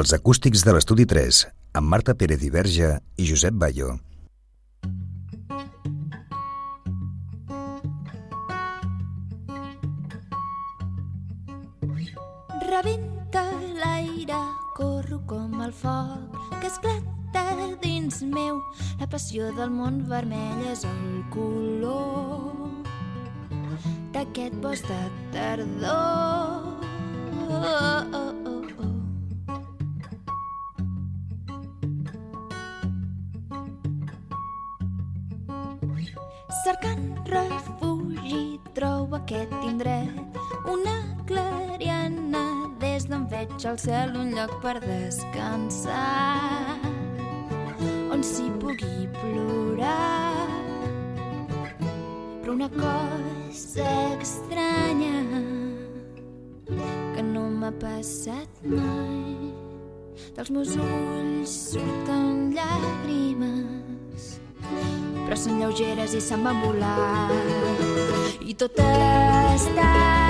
Els acústics de l'Estudi 3, amb Marta Pérez i Verge i Josep Bayo. Rebenta l'aire, corro com el foc que esclata dins meu. La passió del món vermell és el color d'aquest bosc de tardor. Oh, oh, oh, veig al cel un lloc per descansar on s'hi pugui plorar. Però una cosa estranya que no m'ha passat mai dels meus ulls surten llàgrimes però són lleugeres i se'n van volar i tot està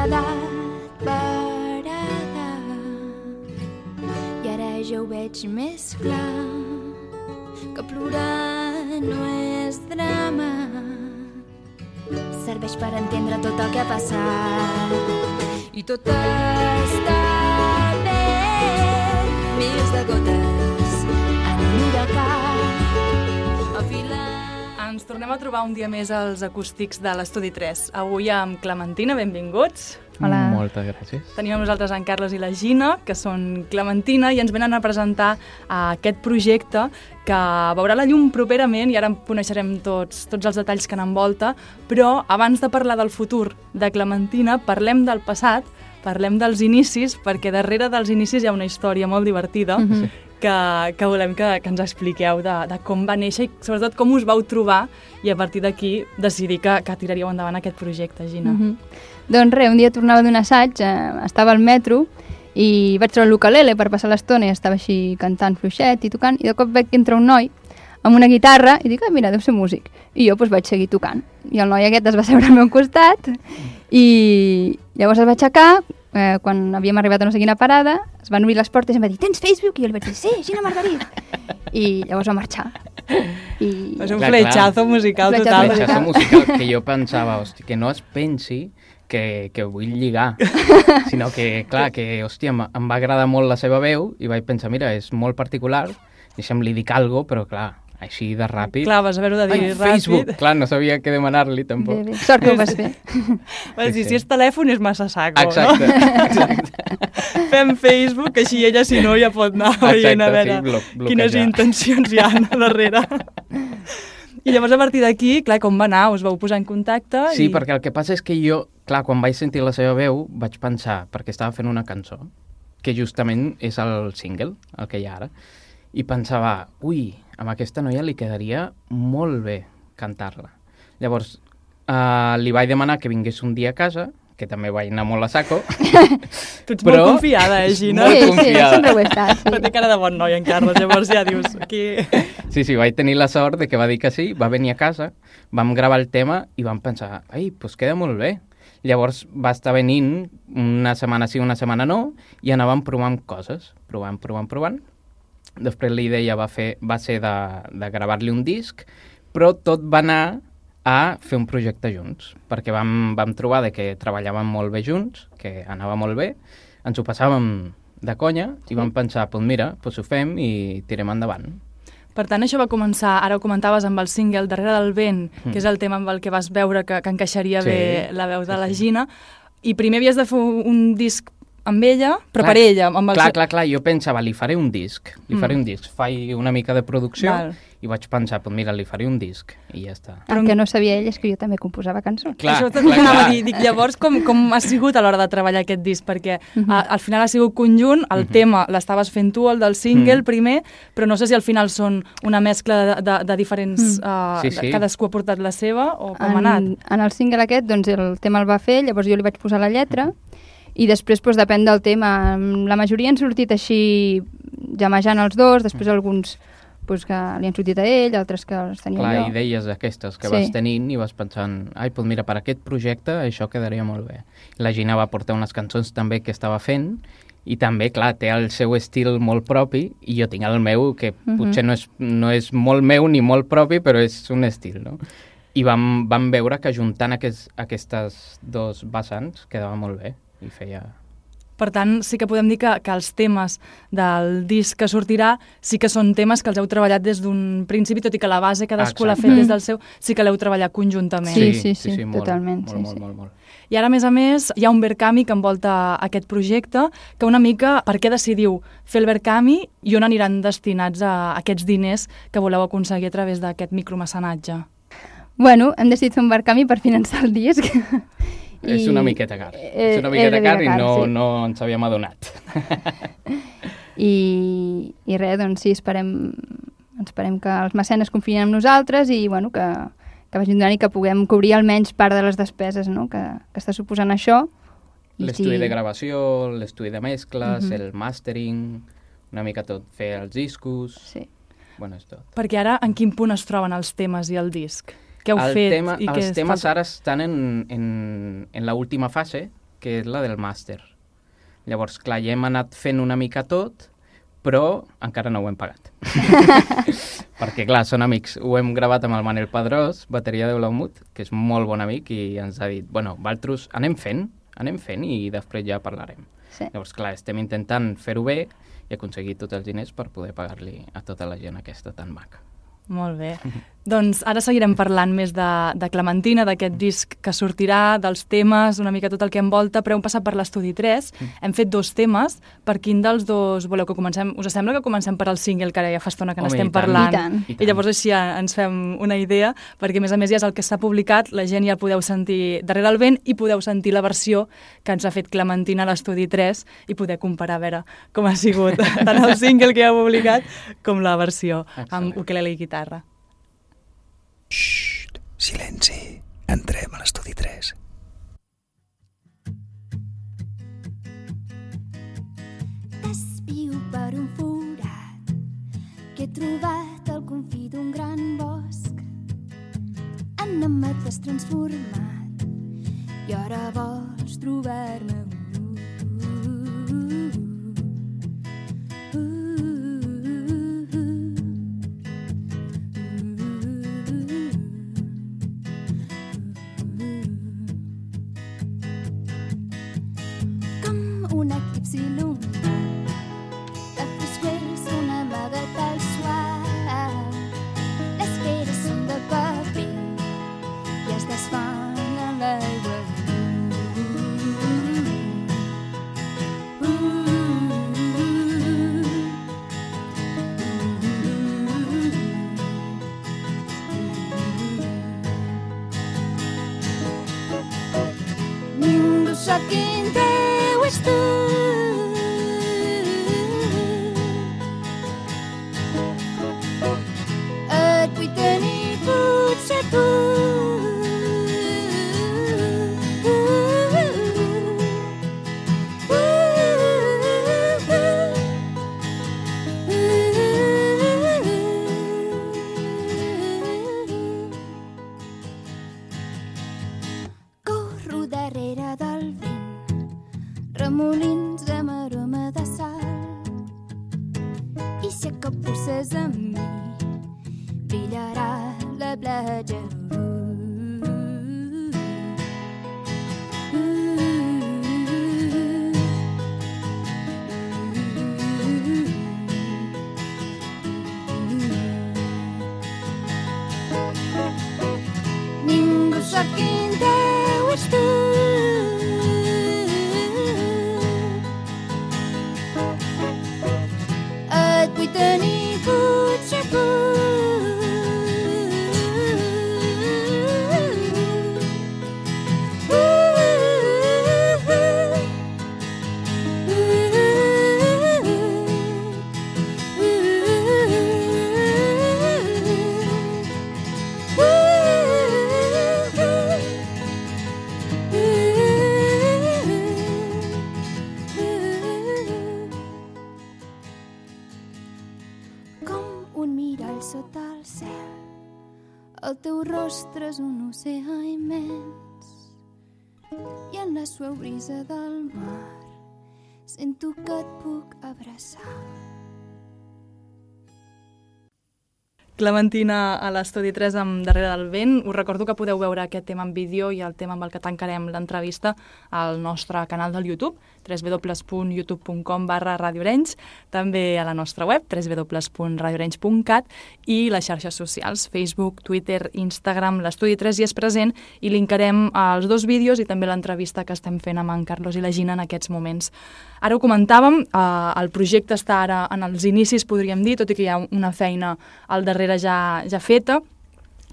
quedat parada. I ara ja ho veig més clar que plorar no és drama. Serveix per entendre tot el que ha passat. I tot està bé mils de gotes Ens tornem a trobar un dia més als acústics de l'Estudi 3. Avui amb Clementina, benvinguts. Hola. Moltes gràcies. Tenim amb nosaltres en Carles i la Gina, que són Clementina, i ens venen a presentar uh, aquest projecte que veurà la llum properament i ara en coneixerem tots, tots els detalls que n'envolta, però abans de parlar del futur de Clementina, parlem del passat, parlem dels inicis, perquè darrere dels inicis hi ha una història molt divertida mm -hmm. Que, que volem que, que ens expliqueu de, de com va néixer i sobretot com us vau trobar i a partir d'aquí decidir que, que tiraríeu endavant aquest projecte, Gina. Mm -hmm. Doncs res, un dia tornava d'un assaig, eh, estava al metro i vaig treure l'ukulele per passar l'estona i estava així cantant fluixet i tocant i de cop veig que entra un noi amb una guitarra i dic, ah, mira, deu ser músic. I jo doncs, vaig seguir tocant. I el noi aquest es va seure al meu costat i llavors es va aixecar, eh, quan havíem arribat a no sé quina parada, es van obrir les portes i em va dir, tens Facebook? I jo li vaig dir, sí, Gina Margarit. I llavors va marxar. I... Va ser un Clar, fletxazo clar. musical total. Fletxazo musical, que jo pensava, hosti, que no es pensi que, que vull lligar, sinó que, clar, que, hòstia, em, va agradar molt la seva veu i vaig pensar, mira, és molt particular, deixa'm li dic alguna però clar, així de ràpid... Clar, vas haver-ho de dir Ai, ràpid. Facebook! Clar, no sabia què demanar-li, Bé, tampoc. bé. Sort que ho vas fer. Vas dir, Sí, sí. si és telèfon és massa saco, Exacte, no? exacte. Fem Facebook, que així ella, si no, ja pot anar veient a Exacte, veure sí, blo- quines intencions hi ha a darrere. I llavors, a partir d'aquí, clar, com va anar? Us vau posar en contacte? Sí, i... perquè el que passa és que jo, clar, quan vaig sentir la seva veu, vaig pensar, perquè estava fent una cançó, que justament és el single, el que hi ha ara, i pensava, ui, amb aquesta noia li quedaria molt bé cantar-la. Llavors, eh, li vaig demanar que vingués un dia a casa, que també vaig anar molt a saco, Tu ets però- molt confiada, eh, Gina? Molt sí, sí, confiada. sempre ho he estat. Però té Sí. cara de bon noi, en Carles, llavors ja dius, aquí... Sí, sí, vaig tenir la sort de que va dir que sí, va venir a casa, vam gravar el tema i vam pensar, ai, doncs queda molt bé. Llavors va estar venint una setmana sí, una setmana no, i anàvem provant coses, provant, provant, provant. Després la idea va, fer, va ser de, de gravar-li un disc, però tot va anar a fer un projecte junts, perquè vam, vam trobar de que treballàvem molt bé junts, que anava molt bé, ens ho passàvem de conya i vam pensar, doncs mira, doncs ho fem i tirem endavant. Per tant, això va començar, ara ho comentaves amb el single Darrere del vent, Mm. que és el tema amb el que vas veure que, que encaixaria Sí, bé la veu de sí, la sí. Gina, i primer havies de fer un disc amb ella, però Clar, per ella. Amb el Clar, seu- clar, clar, jo pensava, li faré un disc, li faré Mm. un disc, faig una mica de producció Val. i vaig pensar, pues mira, li faré un disc i ja està. El que no sabia ell és que jo també composava cançons. Clar, Això clar, clar, clar. a dir, dic, llavors com, com ha sigut a l'hora de treballar aquest disc? Perquè Mhm. a, al final ha sigut conjunt, el Mhm. tema l'estaves fent tu, el del single Mhm. primer, però no sé si al final són una mescla de, de, de diferents... Mm. Uh, Sí, sí. Cadascú ha portat la seva o com ha anat? En, en el single aquest, doncs el tema el va fer, llavors jo li vaig posar la lletra i després doncs, depèn del tema. La majoria han sortit així jamejant els dos, després alguns doncs, que li han sortit a ell, altres que els tenia Clar, jo. idees aquestes que Sí. vas tenint i vas pensant, ai, pues mira, per aquest projecte això quedaria molt bé. La Gina va portar unes cançons també que estava fent i també, clar, té el seu estil molt propi i jo tinc el meu, que Mhm. potser no és, no és molt meu ni molt propi, però és un estil, no? I vam, vam veure que juntant aquests, aquestes dos vessants quedava molt bé i feia... Per tant, sí que podem dir que, que els temes del disc que sortirà sí que són temes que els heu treballat des d'un principi, tot i que la base cadascú l'ha fet des del seu, sí que l'heu treballat conjuntament. Sí, sí, sí, molt, totalment, Molt, sí, molt, sí. Mm. molt, molt. I ara, a més a més, hi ha un Verkami que envolta aquest projecte, que una mica, per què decidiu fer el Verkami i on aniran destinats a aquests diners que voleu aconseguir a través d'aquest micromecenatge? Bueno, hem decidit fer un barcami per finançar el disc. És una miqueta car. Eh, és una miqueta és una car mica i car, no, sí. no ens havíem adonat. I, i res, doncs sí, esperem, esperem que els mecenes confien en nosaltres i bueno, que, que vagin donant i que puguem cobrir almenys part de les despeses no? que, que està suposant això. I L'estudi si- de gravació, l'estudi de mescles, Mhm. el mastering, una mica tot, fer els discos... Sí. Bueno, és tot. Perquè ara, en quin punt es troben els temes i el disc? Què heu el fet? tema, i els es temes fa? ara estan en, en, en la última fase, que és la del màster. Llavors, clar, ja hem anat fent una mica tot, però encara no ho hem pagat. Perquè, clar, són amics. Ho hem gravat amb el Manel Pedrós, bateria de Blaumut, que és molt bon amic, i ens ha dit, bueno, Valtros, anem fent, anem fent i després ja parlarem. Sí. Llavors, clar, estem intentant fer-ho bé i aconseguir tots els diners per poder pagar-li a tota la gent aquesta tan maca. Molt bé. doncs ara seguirem parlant més de, de Clementina, d'aquest disc que sortirà, dels temes, una mica tot el que envolta, però hem passat per l'estudi 3, hem fet dos temes, per quin dels dos voleu que comencem? Us sembla que comencem per al single, que ara ja fa estona que n'estem i tant. parlant? I tant. I I tant. llavors així ja ens fem una idea, perquè a més a més ja és el que està publicat, la gent ja el podeu sentir darrere el vent i podeu sentir la versió que ens ha fet Clementina a l'estudi 3 i poder comparar a veure com ha sigut tant el single que ja ha publicat com la versió amb Excel·lent. ukelele i guitarra. Xxt, silenci. Entrem a l'estudi 3. T'espio per un forat que he trobat al confí d'un gran bosc. En amat t'has transformat i ara vols trobar-me. Com I si acapusses amb mi, brillarà la platja. Ningú vols sota el cel. El teu rostre és un oceà immens i en la suau brisa del mar sento que et puc abraçar. Clementina a l'Estudi 3 amb Darrere del vent. Us recordo que podeu veure aquest tema en vídeo i el tema amb el que tancarem l'entrevista al nostre canal del YouTube, www.youtube.com barra radiorenys, també a la nostra web, www.radiorenys.cat i les xarxes socials, Facebook, Twitter, Instagram, l'Estudi 3 hi és present i linkarem els dos vídeos i també l'entrevista que estem fent amb en Carlos i la Gina en aquests moments. Ara ho comentàvem, eh, el projecte està ara en els inicis, podríem dir, tot i que hi ha una feina al darrere ja, ja feta,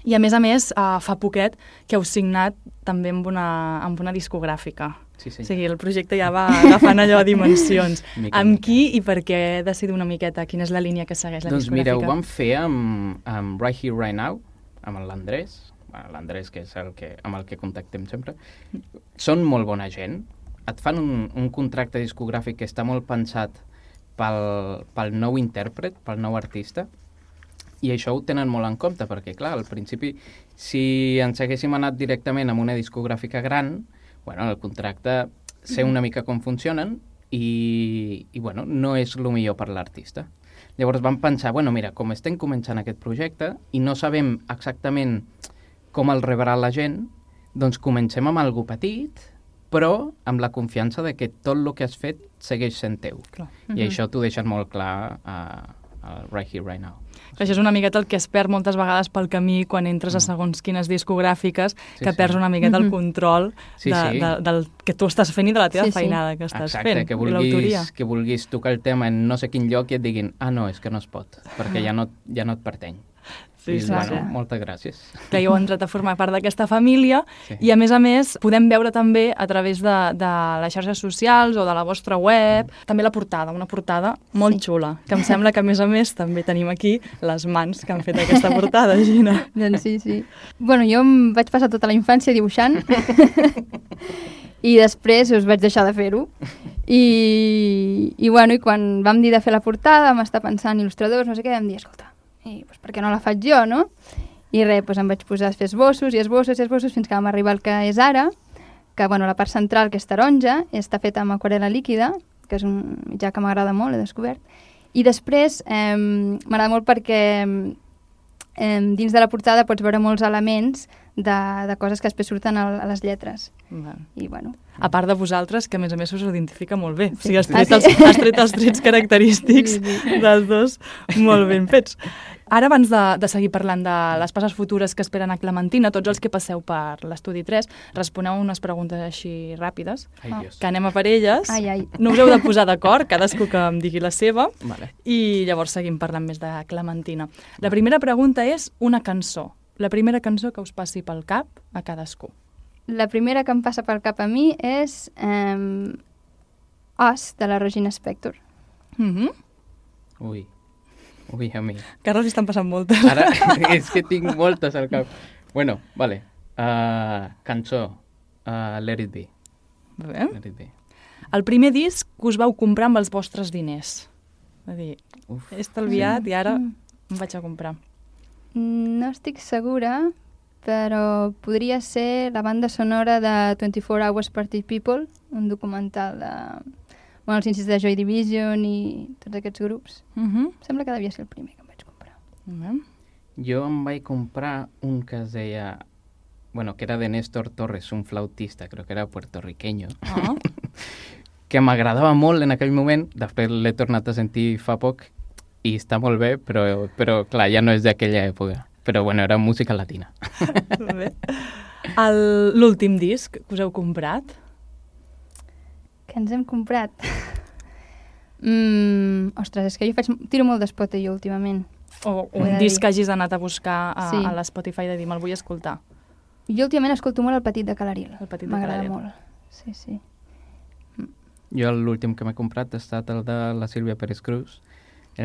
i a més a més, eh, fa poquet que heu signat també amb una, amb una discogràfica. Sí, sí. O sigui, el projecte ja va agafant allò dimensions. Mica amb mica. qui i per què decidir una miqueta? Quina és la línia que segueix la doncs mira, discogràfica? ho vam fer amb, amb Right Here, Right Now, amb l'Andrés, bueno, l'Andrés que és el que, amb el que contactem sempre. Són molt bona gent, et fan un, un contracte discogràfic que està molt pensat pel, pel nou intèrpret, pel nou artista, i això ho tenen molt en compte, perquè, clar, al principi, si ens haguéssim anat directament amb una discogràfica gran, bueno, el contracte, sé una mica com funcionen i, i bueno, no és el millor per l'artista. Llavors vam pensar, bueno, mira, com estem començant aquest projecte i no sabem exactament com el rebrà la gent, doncs comencem amb algo petit, però amb la confiança de que tot el que has fet segueix sent teu. Clar. I això t'ho deixen molt clar a, a Right Here, Right Now. Això és una miqueta el que es perd moltes vegades pel camí quan entres a segons quines discogràfiques, Mm. Sí, que sí. perds una miqueta el control Sí, de, sí. de, del que tu estàs fent i de la teva Sí, sí. feinada que estàs Exacte, fent, que vulguis, que vulguis tocar el tema en no sé quin lloc i et diguin ah, no, és que no es pot, perquè ja no, ja no et pertany. Sí, I, sí, bueno, sí. moltes gràcies. que heu entrat a formar part d'aquesta família Sí. i a més a més podem veure també a través de, de les xarxes socials o de la vostra web també la portada, una portada molt Sí. xula que em sembla que a més a més també tenim aquí les mans que han fet aquesta portada, Gina. Doncs sí, sí. Bueno, jo em vaig passar tota la infància dibuixant i després us vaig deixar de fer-ho. I, I, bueno, i quan vam dir de fer la portada, vam estar pensant il·lustradors, no sé què, vam dir, escolta, i, doncs, per què no la faig jo, no? I res, doncs em vaig posar a fer esbossos i esbossos i esbossos fins que vam arribar al que és ara, que bueno, la part central, que és taronja, està feta amb aquarela líquida, que és un mitjà que m'agrada molt, he descobert. I després eh, m'agrada molt perquè eh, dins de la portada pots veure molts elements de, de coses que després surten a, a les lletres. I bueno, A part de vosaltres, que a més a més us identifica molt bé. O Sí. sigui, has Ah, tret, sí? els, has tret els trets característics Sí, dels dos molt ben fets. Ara, abans de, de seguir parlant de les passes futures que esperen a Clementina, tots els que passeu per l'Estudi 3, responeu unes preguntes així ràpides, Ai, Ah. Dios. que anem a per elles. ai, ai. No us heu de posar d'acord, cadascú que em digui la seva, Vale. i llavors seguim parlant més de Clementina. La primera pregunta és una cançó. La primera cançó que us passi pel cap a cadascú. La primera que em passa pel cap a mi és eh, Os, de la Regina Spector. Mm -hmm. Ui. Ui, a mi. Carles, estan passant moltes. Ara és que tinc moltes al cap. Bueno, vale. Uh, cançó. Uh, Let it be. Bé. Let it be. El primer disc que us vau comprar amb els vostres diners. És a dir, Uf. he estalviat i ara Mm. em vaig a comprar. No estic segura, però podria ser la banda sonora de 24 Hours Party People, un documental de bueno, els inicis de Joy Division i tots aquests grups. Uh -huh. Sembla que devia ser el primer que em vaig comprar. Bé. Jo em vaig comprar un que es deia... Bueno, que era de Néstor Torres, un flautista, creo que era puertorriqueño, Ah. que m'agradava molt en aquell moment, després l'he tornat a sentir fa poc, i està molt bé, però, però clar, ja no és d'aquella època. Però bueno, era música latina. L'últim disc que us heu comprat? Que ens hem comprat? mm, ostres, és que jo faig, tiro molt d'espota jo últimament. O un disc dir. que hagis anat a buscar a, Sí. a l'Spotify de dir, me'l vull escoltar. Jo últimament escolto molt el Petit de Calaril. El Petit de M'agrada molt. Sí, sí. Jo l'últim que m'he comprat ha estat el de la Sílvia Pérez Cruz,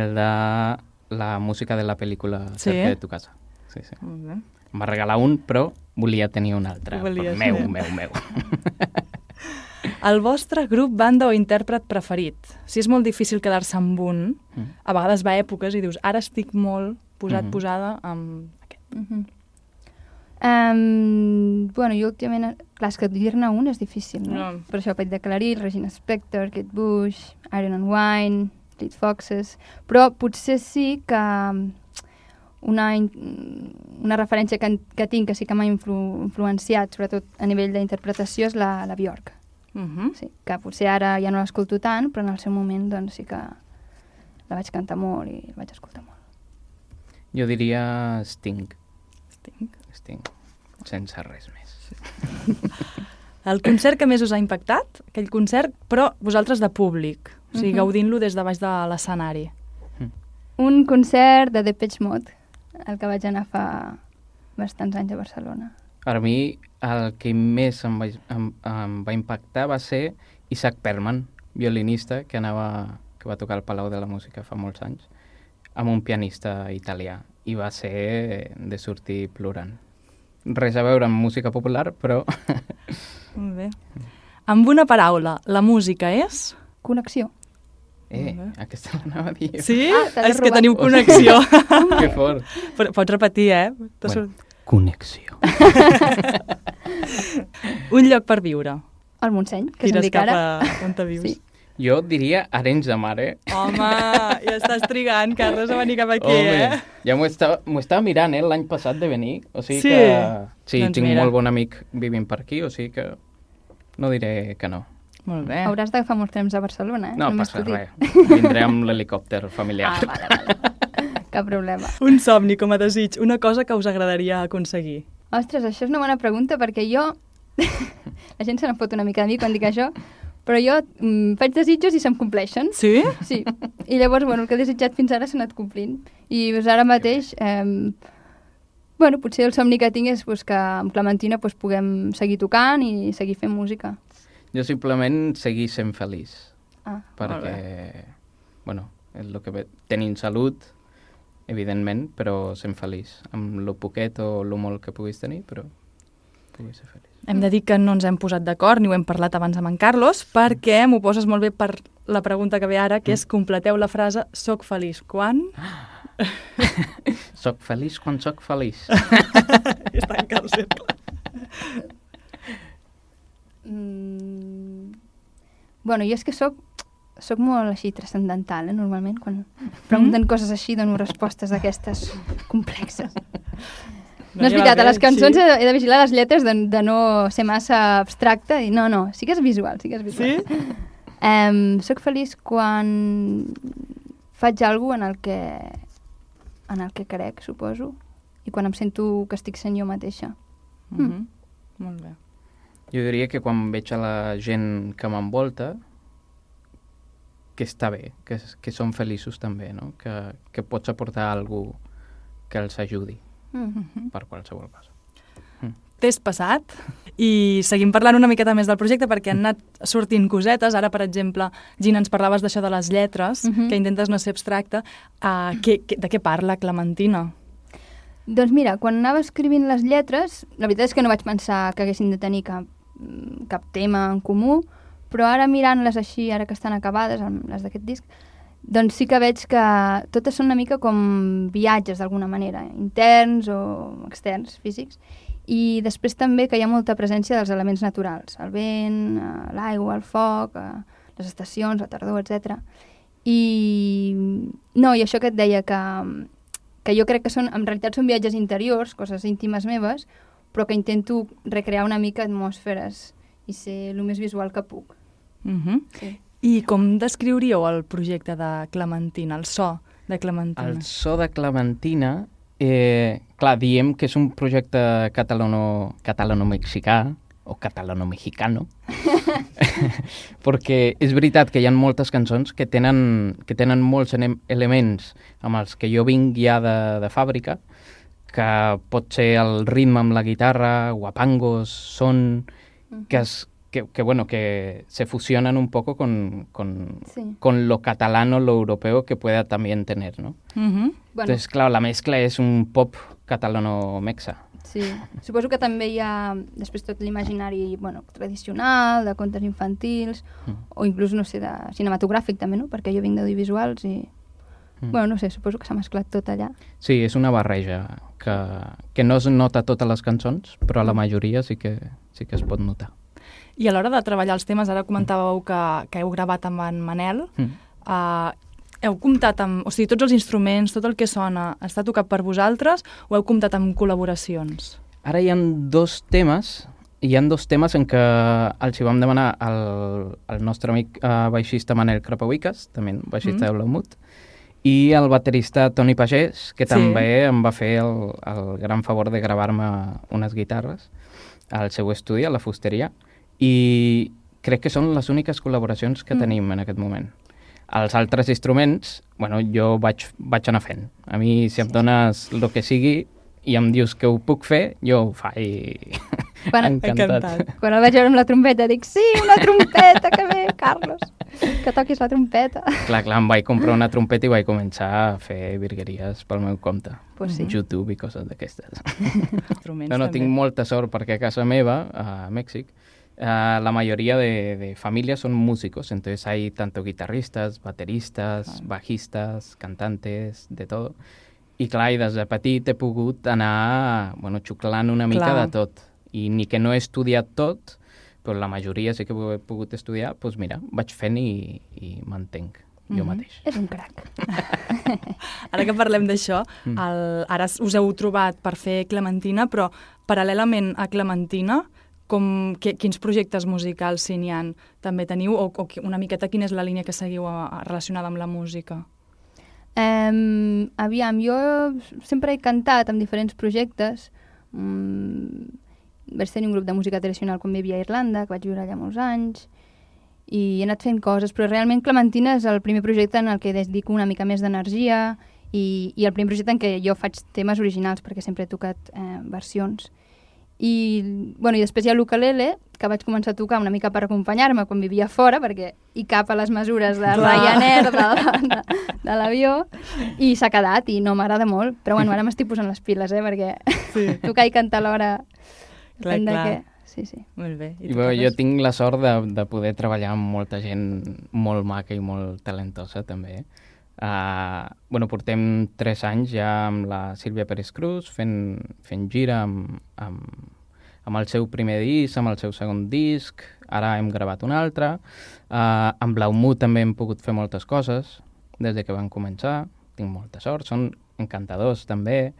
el de la música de la pel·lícula Sí? Cerca de tu casa. Sí, sí. Molt bé. Em va regalar un, però volia tenir un altre. Volies, meu, sí. meu, meu. El vostre grup, banda o intèrpret preferit? Si és molt difícil quedar-se amb un, Mm. a vegades va a èpoques i dius, ara estic molt posat, Mhm. posada amb aquest. Mhm. Um, bueno, jo últimament... Clar, és que dir-ne un és difícil, no? No. Per això Pet de Clarit, Regina Spector, Kate Bush, Iron and Wine, Fleet Foxes... Però potser sí que una, in- una referència que, que tinc, que sí que m'ha influ, influenciat, sobretot a nivell d'interpretació, és la, la Bjork. Uh -huh. Sí, que potser ara ja no l'escolto tant, però en el seu moment doncs, sí que la vaig cantar molt i la vaig escoltar molt. Jo diria Sting. Estic. Sting. Sense res més. El concert que més us ha impactat? Aquell concert, però vosaltres de públic. O sigui, Mhm. gaudint-lo des de baix de l'escenari. Un concert de Depeche Mode, el que vaig anar fa bastants anys a Barcelona. Per mi, el que més em va, em, em va impactar va ser Isaac Perlman, violinista, que, anava, que va tocar al Palau de la Música fa molts anys, amb un pianista italià. I va ser de sortir plorant. Res a veure amb música popular, però Molt bé. Amb una paraula, la música és... Connexió. Eh, Molt bé. aquesta l'anava a dir. Sí? Ah, és que teniu connexió. Que fort. Però Pots repetir, eh? Bueno, connexió. Un lloc per viure. El Montseny, que Tires se'n dic cap ara. a on te vius. Sí. Jo diria Arenys de Mar, eh? Home, ja estàs trigant, Carles, a venir cap aquí, Home, eh? ja m'ho estava, m'ho estava mirant, eh, l'any passat de venir. O sigui Sí? que... Sí, Doncs tinc mira. molt bon amic vivint per aquí, o sigui que no diré que no. Molt bé. Hauràs d'agafar molts temps a Barcelona, eh? No Només passa res. Vindré amb l'helicòpter familiar. Ah, vale, vale. Cap problema. Un somni com a desig, una cosa que us agradaria aconseguir. Ostres, això és una bona pregunta perquè jo... La gent se n'en fot una mica de mi quan dic això, però jo mm, faig desitjos i se'm compleixen. Sí? Sí. I llavors, bueno, el que he desitjat fins ara s'ha anat complint. I doncs, ara mateix, eh, bueno, potser el somni que tinc és pues, que amb Clementina pues, puguem seguir tocant i seguir fent música. Jo simplement seguir sent feliç, Ah, perquè, bueno, és el que ve. Tenint salut, evidentment, però sent feliç. Amb lo poquet o lo molt que puguis tenir, però puguis ser feliç. Hem de dir que no ens hem posat d'acord, ni ho hem parlat abans amb en Carlos, perquè m'ho poses molt bé per la pregunta que ve ara, que és completeu la frase soc feliç quan... Soc feliç quan soc feliç. Tanca el cercle. Mm, bueno, jo és que sóc, sóc molt així transcendental, eh, normalment. Quan pregunten coses així dono respostes d'aquestes complexes. No, és ja va veritat, a les cançons sí. he, de, vigilar les lletres de, de no ser massa abstracta i no, no, sí que és visual, sí que és visual. Sí? Um, soc feliç quan faig alguna en el que en el que crec, suposo, i quan em sento que estic sent jo mateixa. Mm -hmm. Molt bé. Jo diria que quan veig a la gent que m'envolta, que està bé, que, que són feliços també, no? Que, que pots aportar algú que els ajudi Mm. per qualsevol cosa. Test passat i seguim parlant una miqueta més del projecte perquè han anat sortint cosetes. Ara, per exemple, Gina, ens parlaves d'això de les lletres, Mhm. que intentes no ser abstracte. Uh, què, què, de què parla Clementina? Doncs mira, quan anava escrivint les lletres, la veritat és que no vaig pensar que haguessin de tenir cap, mm, cap tema en comú, però ara mirant-les així, ara que estan acabades, les d'aquest disc, doncs sí que veig que totes són una mica com viatges d'alguna manera, interns o externs, físics, i després també que hi ha molta presència dels elements naturals, el vent, eh, l'aigua, el foc, eh, les estacions, la tardor, etc. I no, i això que et deia que, que jo crec que són, en realitat són viatges interiors, coses íntimes meves, però que intento recrear una mica atmosferes i ser el més visual que puc. Uh -huh. Sí. I com descriuríeu el projecte de Clementina, el so de Clementina? El so de Clementina, eh, clar, diem que és un projecte catalano, catalano-mexicà, o catalano-mexicano, perquè és veritat que hi ha moltes cançons que tenen, que tenen molts elements amb els que jo vinc ja de, de fàbrica, que pot ser el ritme amb la guitarra, guapangos, son, que, es, que, que, bueno, que se fusionan un poco con, con, Sí. con lo catalano, lo europeo que pueda también tener, ¿no? Uh -huh. Bueno, Entonces, claro, la mezcla es un pop catalano-mexa. sí. Suposo que també hi ha després tot l'imaginari bueno, tradicional, de contes infantils, Mm. o inclús, no sé, de cinematogràfic també, no? Perquè jo vinc d'audiovisuals i Mm. Bueno, no sé, suposo que s'ha mesclat tot allà. Sí, és una barreja que, que no es nota totes les cançons, però a la majoria sí que, sí que es pot notar. I a l'hora de treballar els temes, ara comentàveu que, que heu gravat amb en Manel, Mm. uh, heu comptat amb... O sigui, tots els instruments, tot el que sona, està tocat per vosaltres o heu comptat amb col·laboracions? Ara hi ha dos temes, hi ha dos temes en què els hi vam demanar al, al nostre amic eh, baixista Manel Crapauiques, també baixista Mm. mm. de Blaumut, i el baterista Toni Pagès, que Sí. també em va fer el, el gran favor de gravar-me unes guitarres al seu estudi, a la fusteria, i crec que són les úniques col·laboracions que Mm. tenim en aquest moment. Els altres instruments, bueno, jo vaig, vaig anar fent. A mi, si em dones el que sigui i em dius que ho puc fer, jo ho faig Quan- encantat. Encantat. Quan el vaig veure amb la trompeta dic, sí, una trompeta, que bé, Carlos, que toquis la trompeta. Clar, clar, em vaig comprar una trompeta i vaig començar a fer virgueries pel meu compte. Pues sí. YouTube i coses d'aquestes. Instruments, No, no, també. tinc molta sort perquè a casa meva, a Mèxic, eh, la mayoría de, de familias son músicos, entonces hay tanto guitarristas, bateristas, bajistas, cantantes, de todo. I clar, i des de petit he pogut anar bueno, xuclant una mica Clar. de tot. I ni que no he estudiat tot, però la majoria sí que ho he pogut estudiar, doncs mira, vaig fent i, i mantenc jo Mhm. mateix. És un crac. Ara que parlem d'això, Mm. el, ara us heu trobat per fer Clementina, però paral·lelament a Clementina, com, que, quins projectes musicals si n'hi ha també teniu, o, o una miqueta quina és la línia que seguiu a, a, relacionada amb la música? Um, aviam, jo sempre he cantat amb diferents projectes. Um, vaig tenir un grup de música tradicional quan vivia a Irlanda, que vaig viure allà molts anys, i he anat fent coses, però realment Clementina és el primer projecte en el que dedico una mica més d'energia i, i el primer projecte en què jo faig temes originals, perquè sempre he tocat eh, versions. I, bueno, i després hi ha l'ukelele, que vaig començar a tocar una mica per acompanyar-me quan vivia fora, perquè hi cap a les mesures de Clar. Ryanair, de, de, de l'avió, i s'ha quedat, i no m'agrada molt. Però bueno, ara m'estic posant les piles, eh, perquè Sí. tocar i cantar alhora... Clar, clar. què. Sí, sí. Molt bé. I tu, bé, jo tinc la sort de, de poder treballar amb molta gent molt maca i molt talentosa, també. Uh, bueno, portem tres anys ja amb la Sílvia Pérez Cruz fent, fent gira amb, amb, amb el seu primer disc, amb el seu segon disc, ara hem gravat un altre. Uh, amb Blaumut també hem pogut fer moltes coses des de que van començar, tinc molta sort, són encantadors també.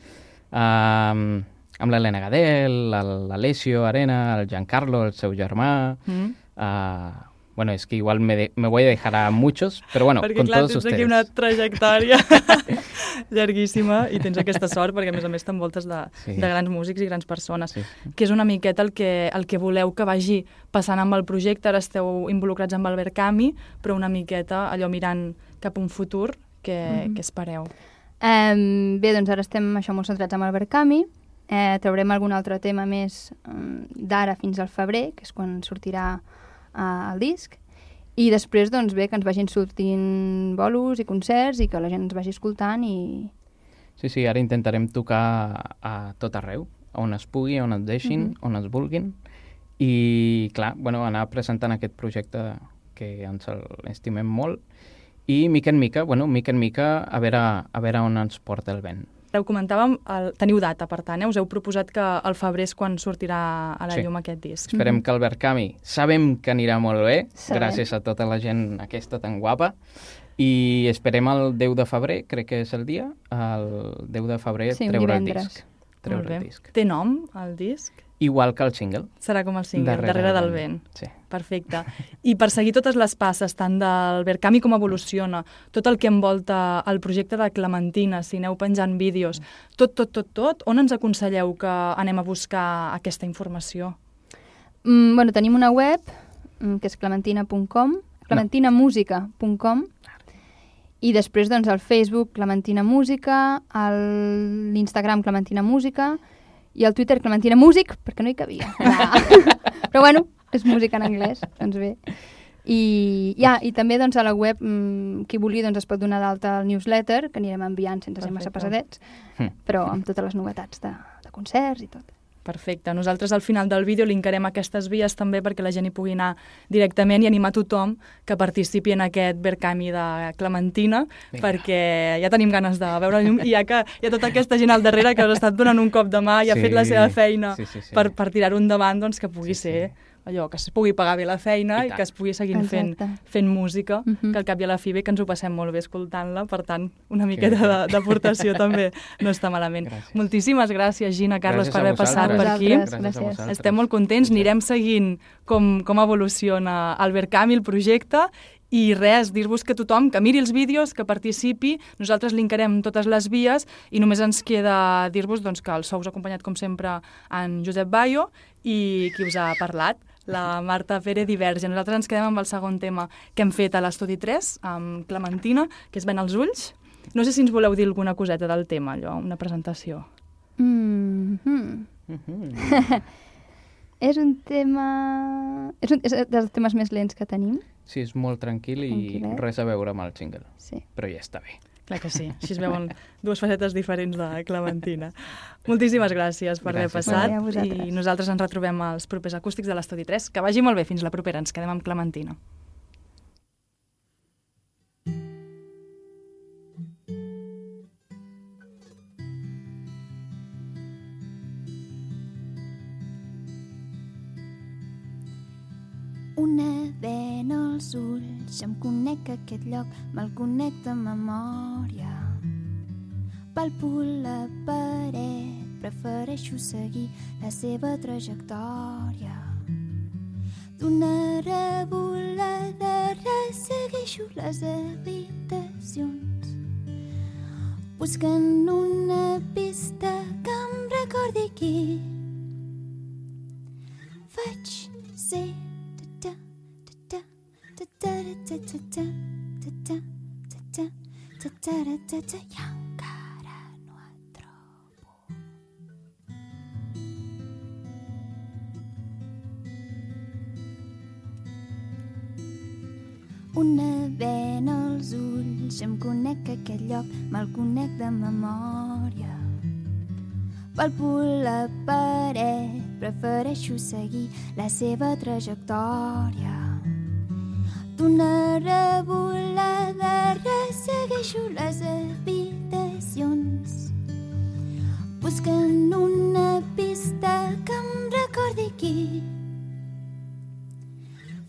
Uh, amb l'Helena Gadel, el- l'Alessio Arena, el Giancarlo, el seu germà... Mm? Uh, bueno, es que igual me, de- me voy a dejar a muchos, pero bueno, perquè con clar, todos tens ustedes. aquí una trajectòria llarguíssima i tens aquesta sort perquè a més a més t'envoltes de, Sí. de grans músics i grans persones Sí. que és una miqueta el que, el que voleu que vagi passant amb el projecte, ara esteu involucrats amb Albert Cami, però una miqueta allò mirant cap a un futur que, que espereu. Um, bé, doncs ara estem això molt centrats amb Albert Cami. Eh, traurem algun altre tema més um, d'ara fins al febrer, que és quan sortirà uh, el disc. I després, doncs bé, que ens vagin sortint bolos i concerts i que la gent ens vagi escoltant i... Sí, sí, ara intentarem tocar a tot arreu, on es pugui, on es deixin, on es vulguin. I, clar, bueno, anar presentant aquest projecte que ens el estimem molt i, mica en mica, bueno, mica en mica, a veure, a veure on ens porta el vent. Ho comentàvem, el, teniu data, per tant, eh? us heu proposat que el febrer és quan sortirà a la Sí. llum aquest disc. Esperem que Albert Cami sabem que anirà molt bé, Sabem. gràcies a tota la gent aquesta tan guapa, i esperem el 10 de febrer, crec que és el dia, el 10 de febrer Sí, treure el disc. Molt Treure bé. el disc. Té nom, el disc? Igual que el single. Serà com el single, Darrere, Darrere del vent. Sí. Perfecte. I per seguir totes les passes, tant del Verkami com evoluciona, tot el que envolta el projecte de Clementina, si aneu penjant vídeos, tot, tot, tot, tot, on ens aconselleu que anem a buscar aquesta informació? Mm, bueno, tenim una web, mm, que és clementina.com, clementinamusica.com, i després, doncs, el Facebook Clementina Música, el- l'Instagram Clementina Música i el Twitter Clementina Music, perquè no hi cabia. Ah. Però bueno, és música en anglès, doncs bé. I, ja, i també doncs, a la web, mm, qui vulgui doncs, es pot donar d'alta el newsletter, que anirem enviant sense ser massa Perfecte. pesadets, Hm. però amb totes les novetats de, de concerts i tot. Perfecte. Nosaltres al final del vídeo linkarem aquestes vies també perquè la gent hi pugui anar directament i animar tothom que participi en aquest Verkami de Clementina Vinga. perquè ja tenim ganes de veure llum i ja que hi ha tota aquesta gent al darrere que us ha estat donant un cop de mà i ha Sí. fet la seva feina Sí, sí, sí. per, per tirar-ho endavant, doncs que pugui Sí, sí. Allò, que es pugui pagar bé la feina I i, que es pugui seguir fent, Exacte. fent música, Mhm. que al cap i a la fi bé que ens ho passem molt bé escoltant-la, per tant, una miqueta de- d'aportació també no està malament. Gràcies. Moltíssimes gràcies, Gina, Carlos, Gràcies per haver passat per aquí. Gràcies, Gràcies. Estem molt contents, anirem seguint com, com evoluciona el Verkami, el projecte, i res, dir-vos que tothom que miri els vídeos, que participi, nosaltres linkarem totes les vies i només ens queda dir-vos doncs, que el sou us ha acompanyat, com sempre, en Josep Bayo i qui us ha parlat, la Marta Pérez Diverge. Nosaltres ens quedem amb el segon tema que hem fet a l'Estudi 3, amb Clementina, que és Ben als ulls. No sé si ens voleu dir alguna coseta del tema, allò, una presentació. Mm -hmm. Mhm. És un tema... És, un, és dels temes més lents que tenim. Sí, és molt tranquil i Tranquil·let. res a veure amb el jingle, Sí. però ja està bé. Clar que sí, així es veuen dues facetes diferents de Clementina. Moltíssimes gràcies per haver Gràcies. passat Molt bé, i nosaltres ens retrobem als propers acústics de l'Estudi 3. Que vagi molt bé, fins la propera, ens quedem amb Clementina. Vena als ulls, em conec aquest lloc, me'l conec de memòria. Palpo la paret, prefereixo seguir la seva trajectòria. D'una revolada ressegueixo les habitacions, buscant una pista que em recordi qui vaig prefereixo seguir la seva trajectòria. D'una revolada ressegueixo les habitacions, buscant una pista que em recordi qui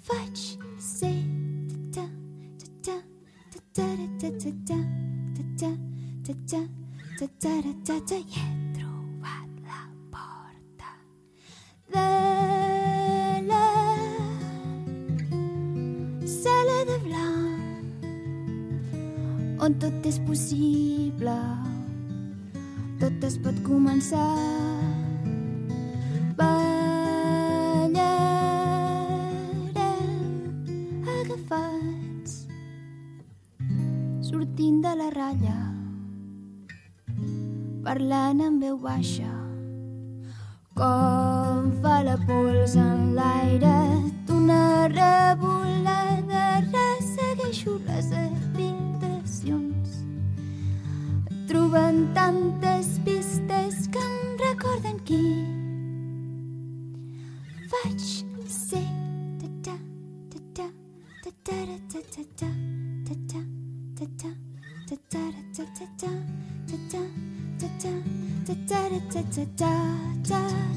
vaig ser. Ta ta ta ta ta ta ta ta ta ta ta ta ta ta ta i he trobat tot és possible. Tot es pot començar. Ballarem agafats sortint de la ratlla parlant en veu baixa da da da da